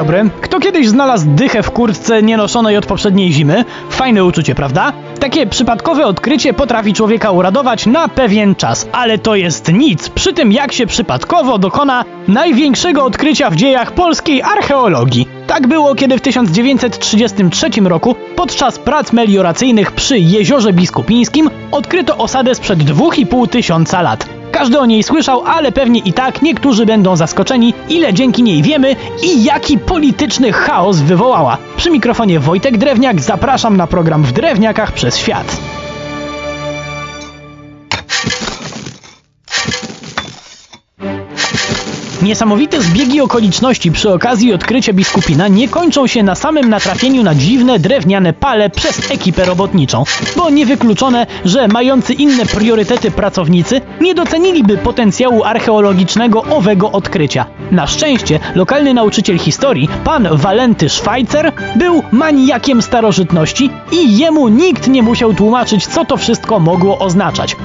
dobry. Kto kiedyś znalazł dychę w kurtce nienoszonej od poprzedniej zimy? Fajne uczucie, prawda? Takie przypadkowe odkrycie potrafi człowieka uradować na pewien czas, ale to jest nic przy tym, jak się przypadkowo dokona największego odkrycia w dziejach polskiej archeologii. Tak było, kiedy w 1933 roku podczas prac melioracyjnych przy Jeziorze Biskupińskim odkryto osadę sprzed 2,5 tysiąca lat. Każdy o niej słyszał, ale pewnie i tak niektórzy będą zaskoczeni, ile dzięki niej wiemy i jaki polityczny chaos wywołała. Przy mikrofonie Wojtek Drewniak zapraszam na program w Drewniakach przez świat. Niesamowite zbiegi okoliczności przy okazji odkrycia biskupina nie kończą się na samym natrafieniu na dziwne drewniane pale przez ekipę robotniczą, bo niewykluczone, że mający inne priorytety pracownicy nie doceniliby potencjału archeologicznego owego odkrycia. Na szczęście lokalny nauczyciel historii, pan Walenty Schweitzer, był maniakiem starożytności i jemu nikt nie musiał tłumaczyć, co to wszystko mogło oznaczać.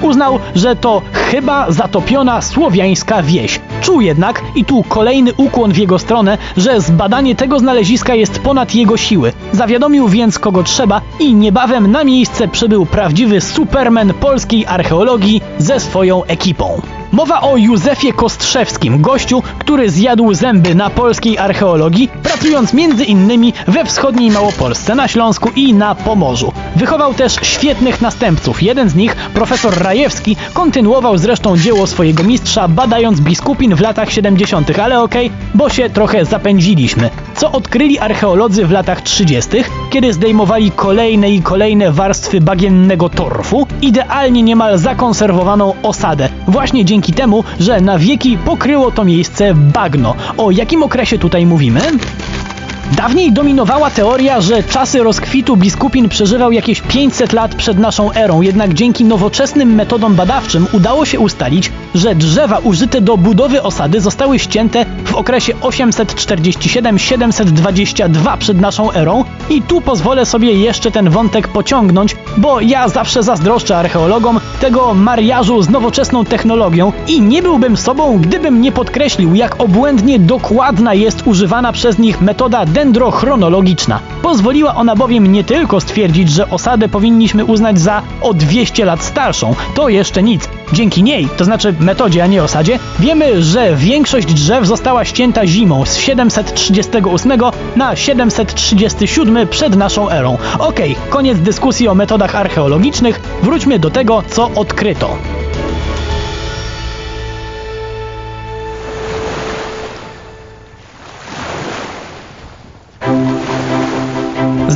Uznał, że to chyba zatopiona słowiańska wieś. Czuł jednak, i tu kolejny ukłon w jego stronę, że zbadanie tego znaleziska jest ponad jego siły. Zawiadomił więc kogo trzeba i niebawem na miejsce przybył prawdziwy superman polskiej archeologii ze swoją ekipą. Mowa o Józefie Kostrzewskim, gościu, który zjadł zęby na polskiej archeologii, pracując między innymi we wschodniej Małopolsce, na Śląsku i na Pomorzu. Wychował też świetnych następców. Jeden z nich, profesor Rajewski, kontynuował zresztą dzieło swojego mistrza, badając biskupin w latach 70., ale okej, okay, bo się trochę zapędziliśmy. Co odkryli archeolodzy w latach 30., kiedy zdejmowali kolejne i kolejne warstwy bagiennego torfu, idealnie niemal zakonserwowaną osadę, właśnie dzięki temu, że na wieki pokryło to miejsce bagno. O jakim okresie tutaj mówimy? Dawniej dominowała teoria, że czasy rozkwitu biskupin przeżywał jakieś 500 lat przed naszą erą, jednak dzięki nowoczesnym metodom badawczym udało się ustalić, że drzewa użyte do budowy osady zostały ścięte w okresie 847-722 przed naszą erą. I tu pozwolę sobie jeszcze ten wątek pociągnąć, bo ja zawsze zazdroszczę archeologom tego mariażu z nowoczesną technologią i nie byłbym sobą, gdybym nie podkreślił, jak obłędnie dokładna jest używana przez nich metoda dendrochronologiczna. Pozwoliła ona bowiem nie tylko stwierdzić, że osadę powinniśmy uznać za o 200 lat starszą, to jeszcze nic. Dzięki niej, to znaczy metodzie, a nie osadzie, wiemy, że większość drzew została ścięta zimą z 738 na 737 przed naszą erą. Okej, okay, koniec dyskusji o metodach archeologicznych, wróćmy do tego, co odkryto.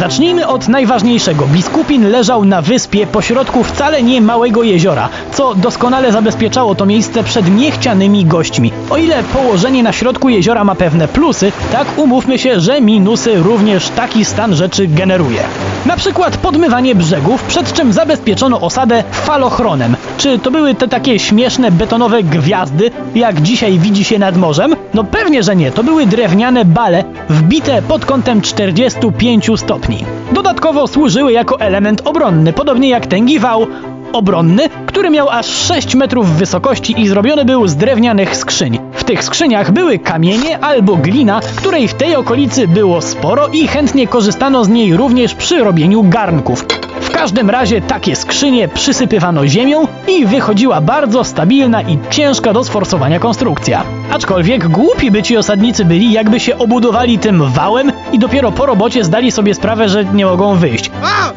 Zacznijmy od najważniejszego. Biskupin leżał na wyspie pośrodku wcale nie małego jeziora, co doskonale zabezpieczało to miejsce przed niechcianymi gośćmi. O ile położenie na środku jeziora ma pewne plusy, tak umówmy się, że minusy również taki stan rzeczy generuje. Na przykład podmywanie brzegów, przed czym zabezpieczono osadę falochronem. Czy to były te takie śmieszne betonowe gwiazdy, jak dzisiaj widzi się nad morzem? No pewnie, że nie. To były drewniane bale, wbite pod kątem 45 stopni. Dodatkowo służyły jako element obronny, podobnie jak tęgi wał obronny, który miał aż 6 metrów wysokości i zrobiony był z drewnianych skrzyń. W tych skrzyniach były kamienie albo glina, której w tej okolicy było sporo i chętnie korzystano z niej również przy robieniu garnków. Każdym razie takie skrzynie przysypywano ziemią i wychodziła bardzo stabilna i ciężka do sforsowania konstrukcja. Aczkolwiek głupi by ci osadnicy byli, jakby się obudowali tym wałem i dopiero po robocie zdali sobie sprawę, że nie mogą wyjść.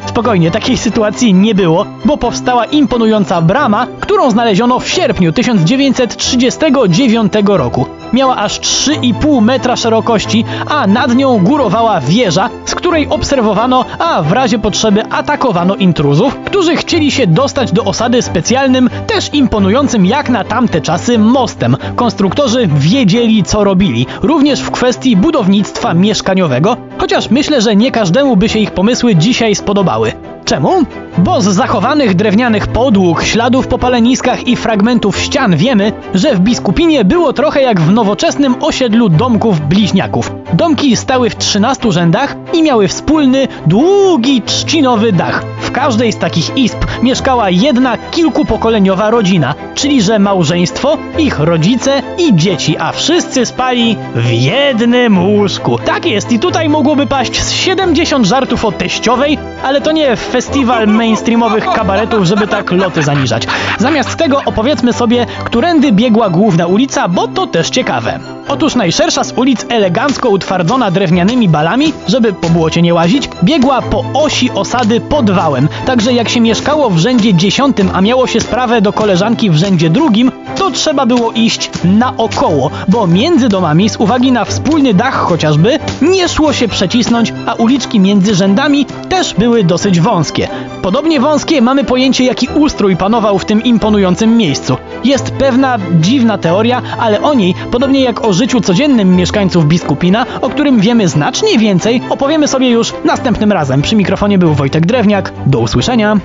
Spokojnie, takiej sytuacji nie było, bo powstała imponująca brama, którą znaleziono w sierpniu 1939 roku. Miała aż 3,5 metra szerokości, a nad nią górowała wieża, z której obserwowano, a w razie potrzeby atakowano intruzów, którzy chcieli się dostać do osady specjalnym, też imponującym jak na tamte czasy mostem. Konstruktorzy wiedzieli co robili, również w kwestii budownictwa mieszkaniowego, chociaż myślę, że nie każdemu by się ich pomysły dzisiaj spodobały. Czemu? Bo z zachowanych drewnianych podłóg, śladów po paleniskach i fragmentów ścian wiemy, że w Biskupinie było trochę jak w nowoczesnym osiedlu domków bliźniaków. Domki stały w 13 rzędach i miały wspólny, długi, trzcinowy dach. W każdej z takich izb mieszkała jedna kilkupokoleniowa rodzina, czyli że małżeństwo, ich rodzice i dzieci, a wszyscy spali w jednym łóżku. Tak jest i tutaj mogłoby paść z 70 żartów o teściowej, ale to nie festiwal mainstreamowych kabaretów, żeby tak loty zaniżać. Zamiast tego opowiedzmy sobie, którędy biegła główna ulica, bo to też ciekawe. Otóż najszersza z ulic elegancko utwardzona drewnianymi balami, żeby po błocie nie łazić, biegła po osi osady pod wałem. Także jak się mieszkało w rzędzie dziesiątym, a miało się sprawę do koleżanki w rzędzie drugim, to trzeba było iść naokoło, bo między domami z uwagi na wspólny dach chociażby nie szło się przecisnąć, a uliczki między rzędami też były dosyć wąskie. Podobnie wąskie mamy pojęcie jaki ustrój panował w tym imponującym miejscu. Jest pewna dziwna teoria, ale o niej, podobnie jak o życiu codziennym mieszkańców Biskupina, o którym wiemy znacznie więcej, opowiemy sobie już następnym razem. Przy mikrofonie był Wojtek Drewniak. Do usłyszenia.